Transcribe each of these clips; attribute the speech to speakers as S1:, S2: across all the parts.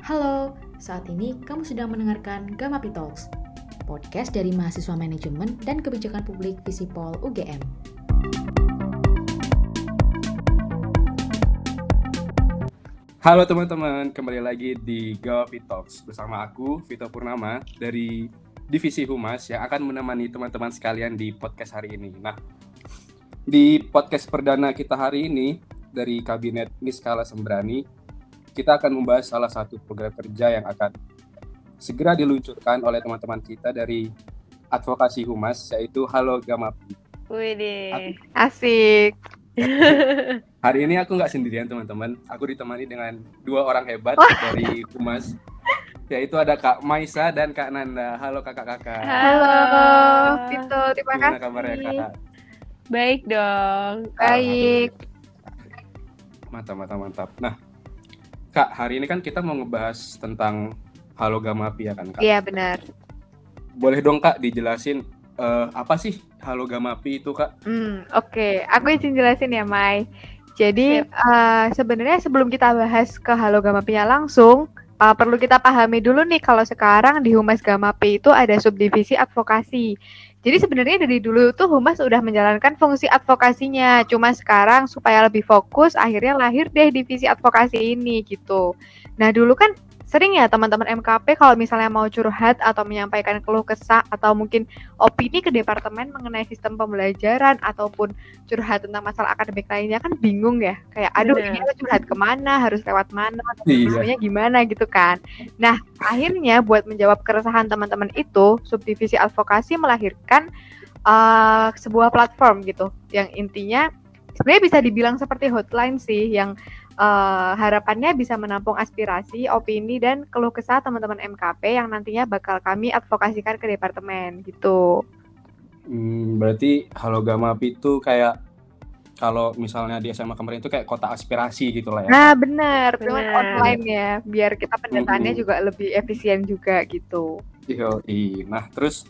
S1: Halo, saat ini kamu sedang mendengarkan Gamapi Talks, podcast dari mahasiswa manajemen dan kebijakan publik Visipol UGM.
S2: Halo teman-teman, kembali lagi di Gamapi Talks bersama aku Vito Purnama dari Divisi Humas yang akan menemani teman-teman sekalian di podcast hari ini. Nah, di podcast perdana kita hari ini dari Kabinet Niskala Sembrani kita akan membahas salah satu program kerja yang akan segera diluncurkan oleh teman-teman kita dari advokasi humas yaitu Halo Gamapi.
S3: Wih asik.
S2: Hari ini aku nggak sendirian teman-teman, aku ditemani dengan dua orang hebat dari humas yaitu ada Kak Maisa dan Kak Nanda. Halo kakak-kakak.
S3: Halo, Vito, terima
S2: Gimana
S3: kasih.
S2: kabarnya kakak?
S3: Baik dong.
S2: Baik. Mantap, mantap, mantap. Nah, Kak, hari ini kan kita mau ngebahas tentang Halo Gamapi ya kan Kak?
S3: Iya benar.
S2: Boleh dong Kak dijelasin uh, apa sih Halo Gamapi itu Kak?
S3: Hmm, oke. Okay. Aku izin jelasin ya, Mai. Jadi uh, sebenarnya sebelum kita bahas ke Halo Gamapi-nya langsung, uh, perlu kita pahami dulu nih kalau sekarang di Humas Gamapi itu ada subdivisi advokasi. Jadi sebenarnya dari dulu tuh Humas udah menjalankan fungsi advokasinya, cuma sekarang supaya lebih fokus akhirnya lahir deh divisi advokasi ini gitu. Nah dulu kan sering ya teman-teman MKP kalau misalnya mau curhat atau menyampaikan keluh kesah atau mungkin opini ke departemen mengenai sistem pembelajaran ataupun curhat tentang masalah akademik lainnya kan bingung ya. Kayak aduh Bener. ini harus curhat ke mana? Harus lewat mana? Iya. gimana? gitu kan. Nah akhirnya buat menjawab keresahan teman-teman itu subdivisi advokasi melahirkan uh, sebuah platform gitu. Yang intinya sebenarnya bisa dibilang seperti hotline sih yang uh, harapannya bisa menampung aspirasi, opini dan keluh kesah teman-teman MKP yang nantinya bakal kami advokasikan ke departemen gitu.
S2: Hmm, berarti Halo Gamapi itu kayak kalau misalnya di SMA kemarin itu kayak kota aspirasi gitu lah ya.
S3: Nah, benar, cuman online ya, biar kita pendataannya hmm. juga lebih efisien juga gitu.
S2: Iya, nah terus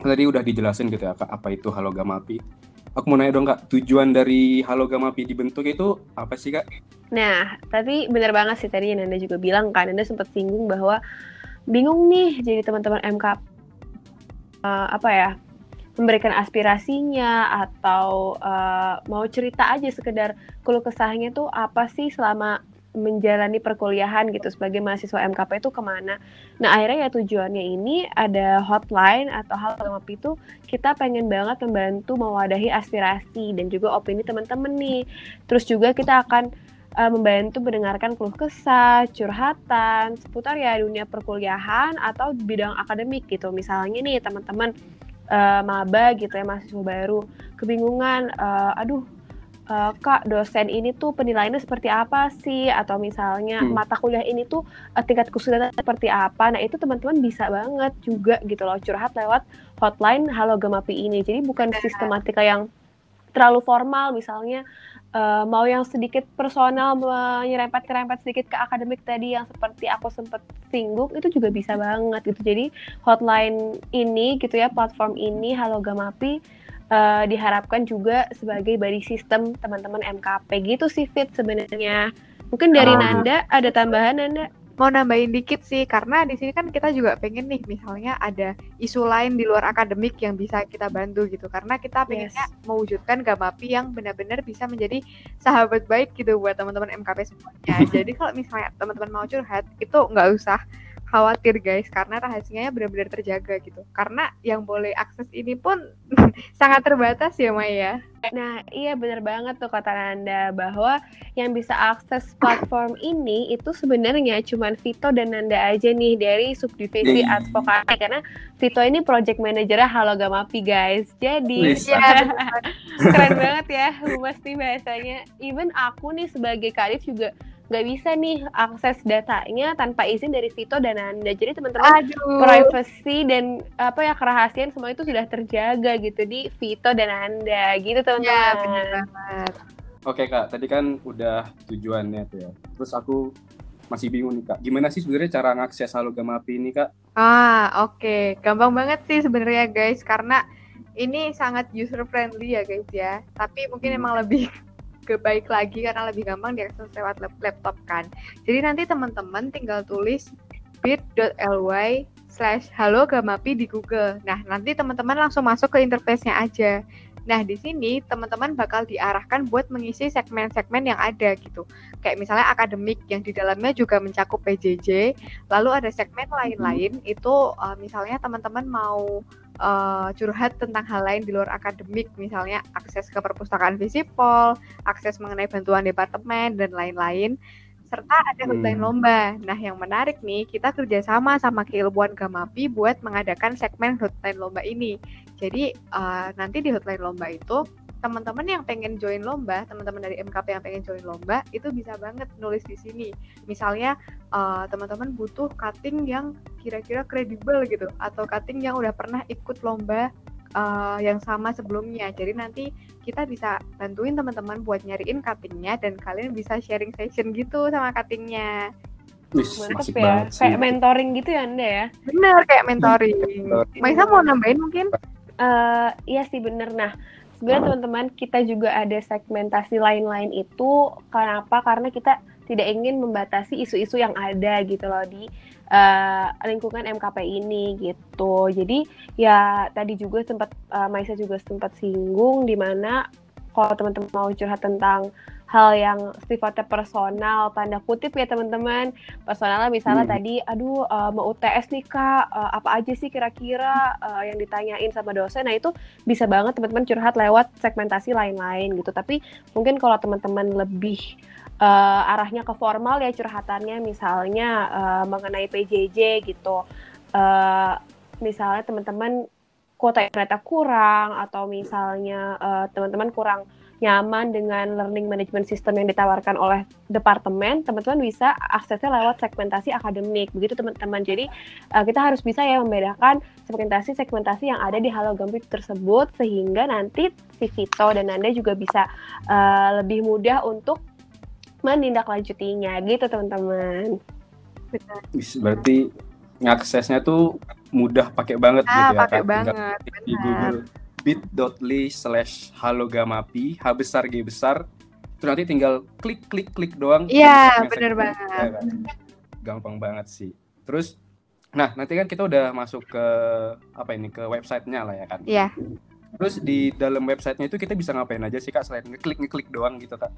S2: tadi udah dijelasin gitu ya apa itu Halo Gamapi. Aku mau nanya dong kak, tujuan dari Halo Gamapi dibentuk itu apa sih kak?
S4: Nah, tapi benar banget sih tadi yang Anda juga bilang kan, Anda sempat singgung bahwa bingung nih jadi teman-teman MK uh, eh, apa ya memberikan aspirasinya atau uh, mau cerita aja sekedar keluh kesahnya tuh apa sih selama menjalani perkuliahan gitu sebagai mahasiswa MKP itu ke mana. Nah akhirnya ya tujuannya ini ada hotline atau hal MKP itu kita pengen banget membantu mewadahi aspirasi dan juga opini teman-teman nih. Terus juga kita akan uh, membantu mendengarkan keluh kesah, curhatan seputar ya dunia perkuliahan atau bidang akademik gitu. Misalnya nih teman-teman uh, maba gitu ya mahasiswa baru kebingungan, uh, aduh uh, kak dosen ini tuh penilaiannya seperti apa sih? Atau misalnya hmm. mata kuliah ini tuh uh, tingkat kesulitan seperti apa? Nah itu teman-teman bisa banget juga gitu loh curhat lewat hotline Halo Gemapi ini. Jadi bukan iya. sistematika yang terlalu formal. Misalnya uh, mau yang sedikit personal menyerempet-nyerempet sedikit ke akademik tadi yang seperti aku sempat singgung itu juga bisa banget gitu. Jadi hotline ini gitu ya platform ini Halo Gamapi uh, diharapkan juga sebagai body system teman-teman MKP gitu sih Fit sebenarnya. Mungkin dari oh, Nanda ada tambahan Nanda?
S3: Mau nambahin dikit sih karena di sini kan kita juga pengen nih misalnya ada isu lain di luar akademik yang bisa kita bantu gitu karena kita pengennya yes. mewujudkan Gamapi yang benar-benar bisa menjadi sahabat baik gitu buat teman-teman MKP semuanya. Jadi kalau misalnya teman-teman mau curhat itu nggak usah khawatir guys karena rahasianya benar-benar terjaga gitu. Karena yang boleh akses ini pun sangat terbatas ya Maya.
S4: Nah, iya benar banget tuh kata Nanda bahwa yang bisa akses platform ini itu sebenarnya cuma Vito dan Nanda aja nih dari subdivisi iya. advokasi karena Vito ini project manajernya Halo Gamapi guys. Jadi ya, keren banget ya Humas nih bahasanya. Even aku nih sebagai Kadif juga nggak bisa nih akses datanya tanpa izin dari Vito dan Anda. Jadi teman-teman privacy dan apa ya kerahasiaan semua itu sudah terjaga gitu di Vito dan Anda gitu teman-teman. Ya, benar banget.
S2: Oke kak, tadi kan udah tujuannya tuh ya. Terus aku masih bingung nih kak, gimana sih sebenarnya cara ngakses Halo Gamapi ini kak?
S3: Ah oke, okay. gampang banget sih sebenarnya guys karena ini sangat user friendly ya guys ya. Tapi mungkin hmm. emang lebih baik lagi karena lebih gampang diakses lewat laptop kan. Jadi nanti teman-teman tinggal tulis bit.ly slash halo gamapi di Google. Nah, nanti teman-teman langsung masuk ke interface-nya aja. Nah, di sini teman-teman bakal diarahkan buat mengisi segmen-segmen yang ada gitu. Kayak misalnya akademik yang di dalamnya juga mencakup PJJ. Lalu ada segmen lain-lain itu uh, misalnya teman-teman mau uh, curhat tentang hal lain di luar akademik, misalnya akses ke perpustakaan Visipol, akses mengenai bantuan departemen dan lain-lain serta ada hotline hmm. lomba. Nah, yang menarik nih, kita kerjasama sama keilmuan Gamapi buat mengadakan segmen hotline lomba ini. Jadi, uh, nanti di hotline lomba itu, teman-teman yang pengen join lomba, teman-teman dari MKP yang pengen join lomba, itu bisa banget nulis di sini. Misalnya, uh, teman-teman butuh cutting yang kira-kira kredibel gitu, atau cutting yang udah pernah ikut lomba uh, yang sama sebelumnya. Jadi nanti kita bisa bantuin teman-teman buat nyariin cuttingnya dan kalian bisa sharing session gitu sama cuttingnya.
S4: Mantap ya, kayak mentoring gitu ya Anda ya?
S3: Bener, kayak mentoring. Maisa mau nambahin mungkin?
S4: Uh, iya sih bener. Nah, sebenarnya teman-teman kita juga ada segmentasi lain-lain itu kenapa? Karena kita tidak ingin membatasi isu-isu yang ada gitu loh di uh, lingkungan MKP ini gitu. Jadi ya tadi juga sempat uh, Maisa juga sempat singgung di mana kalau teman-teman mau curhat tentang hal yang sifatnya personal tanda kutip ya teman-teman personalnya misalnya hmm. tadi aduh uh, mau UTS nih kak uh, apa aja sih kira-kira uh, yang ditanyain sama dosen nah itu bisa banget teman-teman curhat lewat segmentasi lain-lain gitu tapi mungkin kalau teman-teman lebih uh, arahnya ke formal ya curhatannya misalnya uh, mengenai PJJ gitu. Uh, misalnya teman-teman kuota internet kurang atau misalnya uh, teman-teman kurang nyaman dengan learning management system yang ditawarkan oleh departemen, teman-teman bisa aksesnya lewat segmentasi akademik. Begitu teman-teman. Jadi uh, kita harus bisa ya membedakan segmentasi-segmentasi yang ada di Halo Gambit tersebut sehingga nanti si Vito dan Anda juga bisa uh, lebih mudah untuk menindaklanjutinya gitu teman-teman.
S2: Berarti ngaksesnya tuh mudah pakai banget
S3: ah,
S2: gitu ya
S3: pakai banget
S2: di Google bit.ly slash halogamapi H besar G besar. Terus nanti tinggal klik klik klik doang.
S3: Iya bener banget. Ya, kan?
S2: gampang banget sih. Terus nah nanti kan kita udah masuk ke apa ini ke websitenya lah ya kan?
S3: Iya.
S2: Terus di dalam websitenya itu kita bisa ngapain aja sih kak selain ngeklik ngeklik doang gitu kak?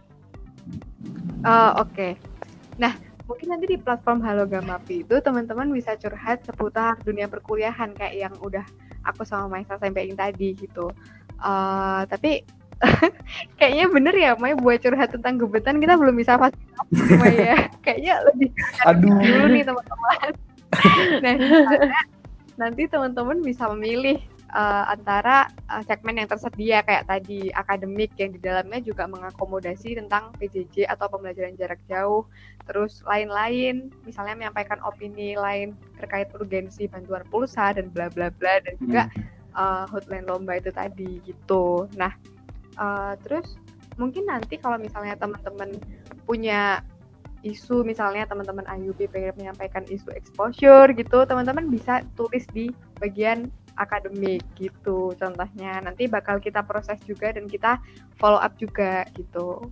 S3: Uh, Oke. Okay. Nah, mungkin nanti di platform Halo Gamapi itu teman-teman bisa curhat seputar dunia perkuliahan kayak yang udah aku sama Maisa sampaikan tadi gitu. Uh, tapi kayaknya bener ya Mai buat curhat tentang gebetan kita belum bisa fasilitasi ya. kayaknya lebih
S2: Aduh.
S3: dulu nih teman-teman. nah, nanti teman-teman bisa memilih uh, antara uh, segmen yang tersedia kayak tadi akademik yang di dalamnya juga mengakomodasi tentang PJJ atau pembelajaran jarak jauh, terus lain-lain, misalnya menyampaikan opini lain terkait urgensi bantuan pulsa dan bla bla bla dan juga uh, hotline lomba itu tadi gitu. Nah, uh, terus mungkin nanti kalau misalnya teman-teman punya isu misalnya teman-teman IUP pengen menyampaikan isu exposure gitu teman-teman bisa tulis di bagian akademik gitu contohnya nanti bakal kita proses juga dan kita follow up juga gitu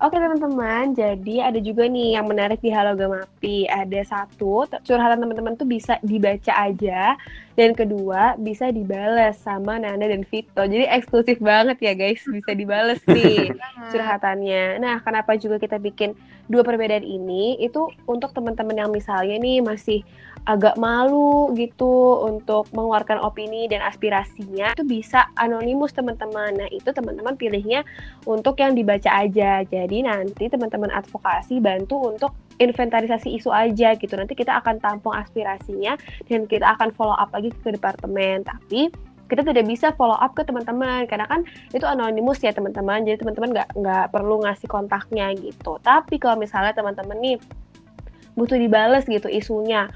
S4: Oke teman-teman, jadi ada juga nih yang menarik di Halo Gamapi. Ada satu, curhatan teman-teman tuh bisa dibaca aja. Dan kedua, bisa dibales sama Nanda dan Vito. Jadi eksklusif banget ya guys, bisa dibales nih curhatannya. Nah, kenapa juga kita bikin dua perbedaan ini? Itu untuk teman-teman yang misalnya nih masih agak malu gitu untuk mengeluarkan opini dan aspirasinya itu bisa anonimus teman-teman. Nah, itu teman-teman pilihnya untuk yang dibaca aja. Jadi nanti teman-teman advokasi bantu untuk inventarisasi isu aja gitu. Nanti kita akan tampung aspirasinya dan kita akan follow up lagi ke departemen. Tapi kita tidak bisa follow up ke teman-teman karena kan itu anonimus ya teman-teman. Jadi teman-teman nggak nggak perlu ngasih kontaknya gitu. Tapi kalau misalnya teman-teman nih butuh dibales gitu isunya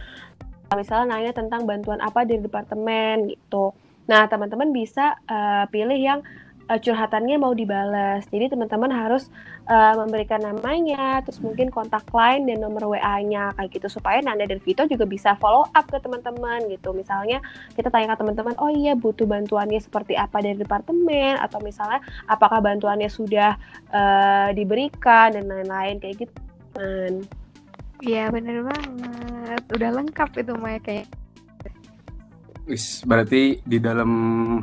S4: misalnya nanya tentang bantuan apa dari departemen gitu. Nah, teman-teman bisa uh, pilih yang uh, curhatannya mau dibalas. Jadi teman-teman harus uh, memberikan namanya, terus mungkin kontak line dan nomor WA-nya kayak gitu supaya Nanda dan Vito juga bisa follow up ke teman-teman gitu. Misalnya kita tanya ke teman-teman, oh iya butuh bantuannya seperti apa dari departemen atau misalnya apakah bantuannya sudah uh, diberikan dan lain-lain kayak gitu.
S3: Iya bener banget, udah lengkap itu Maya kayak
S2: Wis, berarti di dalam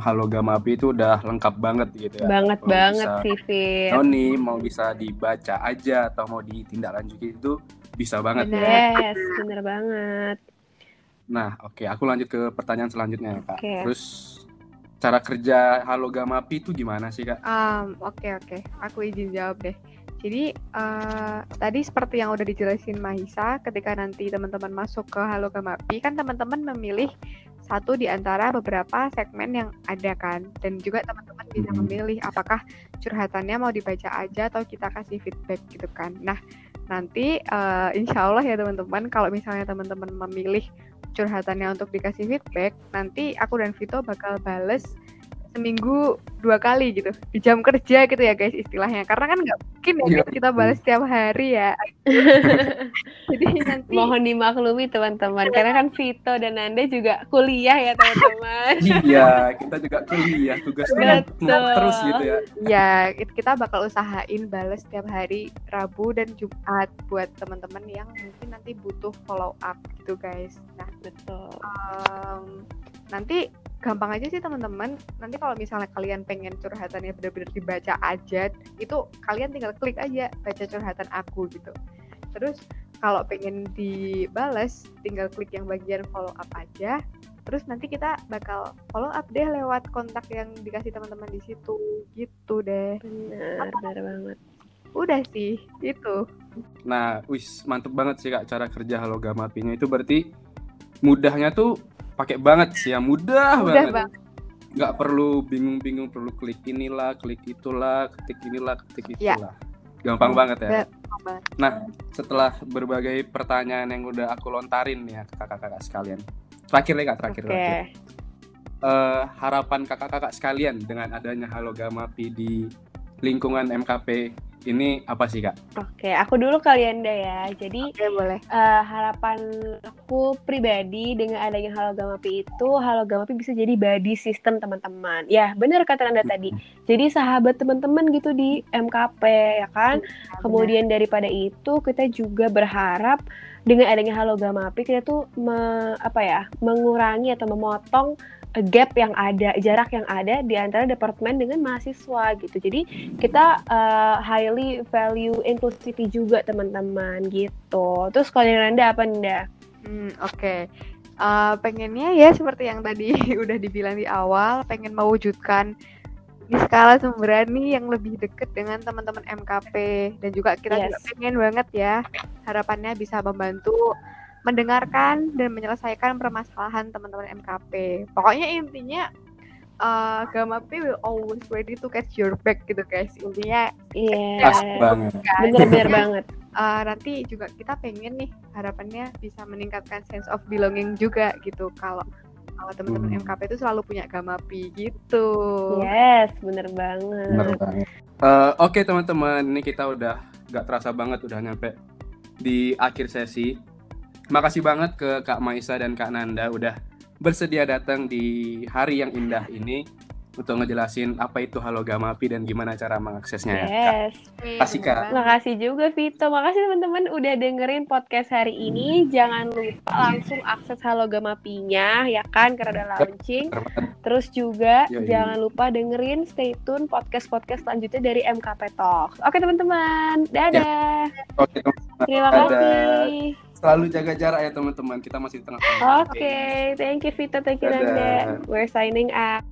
S2: Halo Gamapi itu udah lengkap banget gitu ya.
S4: Banget
S2: Mau
S4: banget
S2: bisa
S4: sih, Fit.
S2: Noni mau bisa dibaca aja atau mau ditindaklanjuti itu bisa banget
S3: Bener.
S2: ya.
S4: Yes, bener banget.
S2: Nah, oke, aku lanjut ke pertanyaan selanjutnya ya, Kak.
S4: Oke.
S2: Terus cara kerja Halo Gamapi itu gimana sih, Kak?
S3: Um, oke oke, aku izin jawab deh. Jadi eh, tadi seperti yang udah dijelasin Mahisa, ketika nanti teman-teman masuk ke Halo Gamapi, kan teman-teman memilih satu di antara beberapa segmen yang ada kan, dan juga teman-teman bisa memilih apakah curhatannya mau dibaca aja atau kita kasih feedback gitu kan. Nah nanti eh, insya Allah ya teman-teman, kalau misalnya teman-teman memilih curhatannya untuk dikasih feedback, nanti aku dan Vito bakal bales seminggu dua kali gitu di jam kerja gitu ya guys istilahnya karena kan nggak mungkin ya
S2: Iya.
S3: guys, kita balas setiap hari ya jadi nanti
S4: Mohon dimaklumi teman-teman, karena kan Vito dan Nanda juga kuliah ya teman-teman.
S2: iya, kita juga kuliah, tugasnya terus gitu ya.
S3: ya it- kita bakal usahain balas setiap hari Rabu dan Jumat buat teman-teman yang mungkin nanti butuh follow up gitu guys nah
S4: Betul.
S3: em, nanti gampang aja sih teman-teman. Nanti kalau misalnya kalian pengen curhatannya benar-benar dibaca aja itu kalian tinggal klik aja baca curhatan aku gitu. Terus kalau pengen dibales tinggal klik yang bagian follow up aja. Terus nanti kita bakal follow up deh lewat kontak yang dikasih teman-teman di situ gitu deh.
S4: Benar, benar banget.
S3: udah sih itu
S2: Nah, wis mantep banget sih Kak cara kerja Halo Gamapinya itu berarti mudahnya tuh pakai banget sih ya, mudah,
S3: udah
S2: banget.
S3: bang
S2: Nggak perlu bingung-bingung perlu klik inilah, klik itulah, ketik inilah, ketik
S3: Ya.
S2: itulah. Gampang banget ya.
S3: Gampang banget.
S2: Nah, setelah berbagai pertanyaan yang udah aku lontarin nih ya ke kakak-kakak sekalian. Terakhir nih Kak, terakhir.
S4: Oke.
S2: terakhir. Eh, harapan kakak-kakak sekalian dengan adanya Halo Gamapi di lingkungan MKP ini apa sih Kak?
S4: Oke, aku dulu kalian dah ya. Jadi
S3: oke boleh
S4: eh, harapan aku pribadi dengan adanya Halo Gamapi itu, Halo Gamapi bisa jadi body system teman-teman. Ya, benar kata Anda tadi. Jadi sahabat teman-teman gitu di MKP ya kan. Kemudian daripada itu kita juga berharap dengan adanya Halo Gamapi kita tuh me- apa ya, mengurangi atau memotong gap yang ada, jarak yang ada di antara departemen dengan mahasiswa gitu. Jadi kita eh, highly value inclusivity juga teman-teman gitu. Terus kalau yang Anda apa Anda?
S3: Hmm, oke. Eh, pengennya ya seperti yang tadi udah dibilang di awal, pengen mewujudkan di skala sembrani yang lebih deket dengan teman-teman MKP dan juga kita juga
S4: Yes.
S3: pengen banget ya harapannya bisa membantu mendengarkan dan menyelesaikan permasalahan teman-teman MKP. Pokoknya intinya uh, Gamapi will always ready to catch your back gitu guys. Intinya
S4: Iya.
S2: Pas banget.
S4: Bener-bener banget.
S3: uh, nanti juga kita pengen nih harapannya bisa meningkatkan sense of belonging juga gitu kalau uh, teman-teman
S2: Hmm.
S3: MKP itu selalu punya gamapi gitu.
S4: Yes, bener banget.
S2: Bener banget. Eh, Oke teman-teman, ini kita udah nggak terasa banget udah nyampe di akhir sesi. Makasih banget ke Kak Maisa dan Kak Nanda udah bersedia datang di hari yang indah ini untuk ngejelasin apa itu Halo Gamapi dan gimana cara mengaksesnya ya. Kak.
S4: Yes.
S2: Kasih, Kak.
S4: Makasih juga Vito. Makasih teman-teman udah dengerin podcast hari ini. Jangan lupa langsung akses Halo Gamapinya ya kan karena udah launching. Terus juga
S2: Yoi.
S4: jangan lupa dengerin stay tune podcast-podcast selanjutnya dari MKP Talks. Oke teman-teman, dadah.
S2: Oke, teman-teman.
S4: Terima
S2: Dadah.
S4: kasih.
S2: Selalu jaga jarak ya teman-teman. Kita masih di tengah.
S4: Oke, thank you Vito, thank you. Nanda. We're signing out.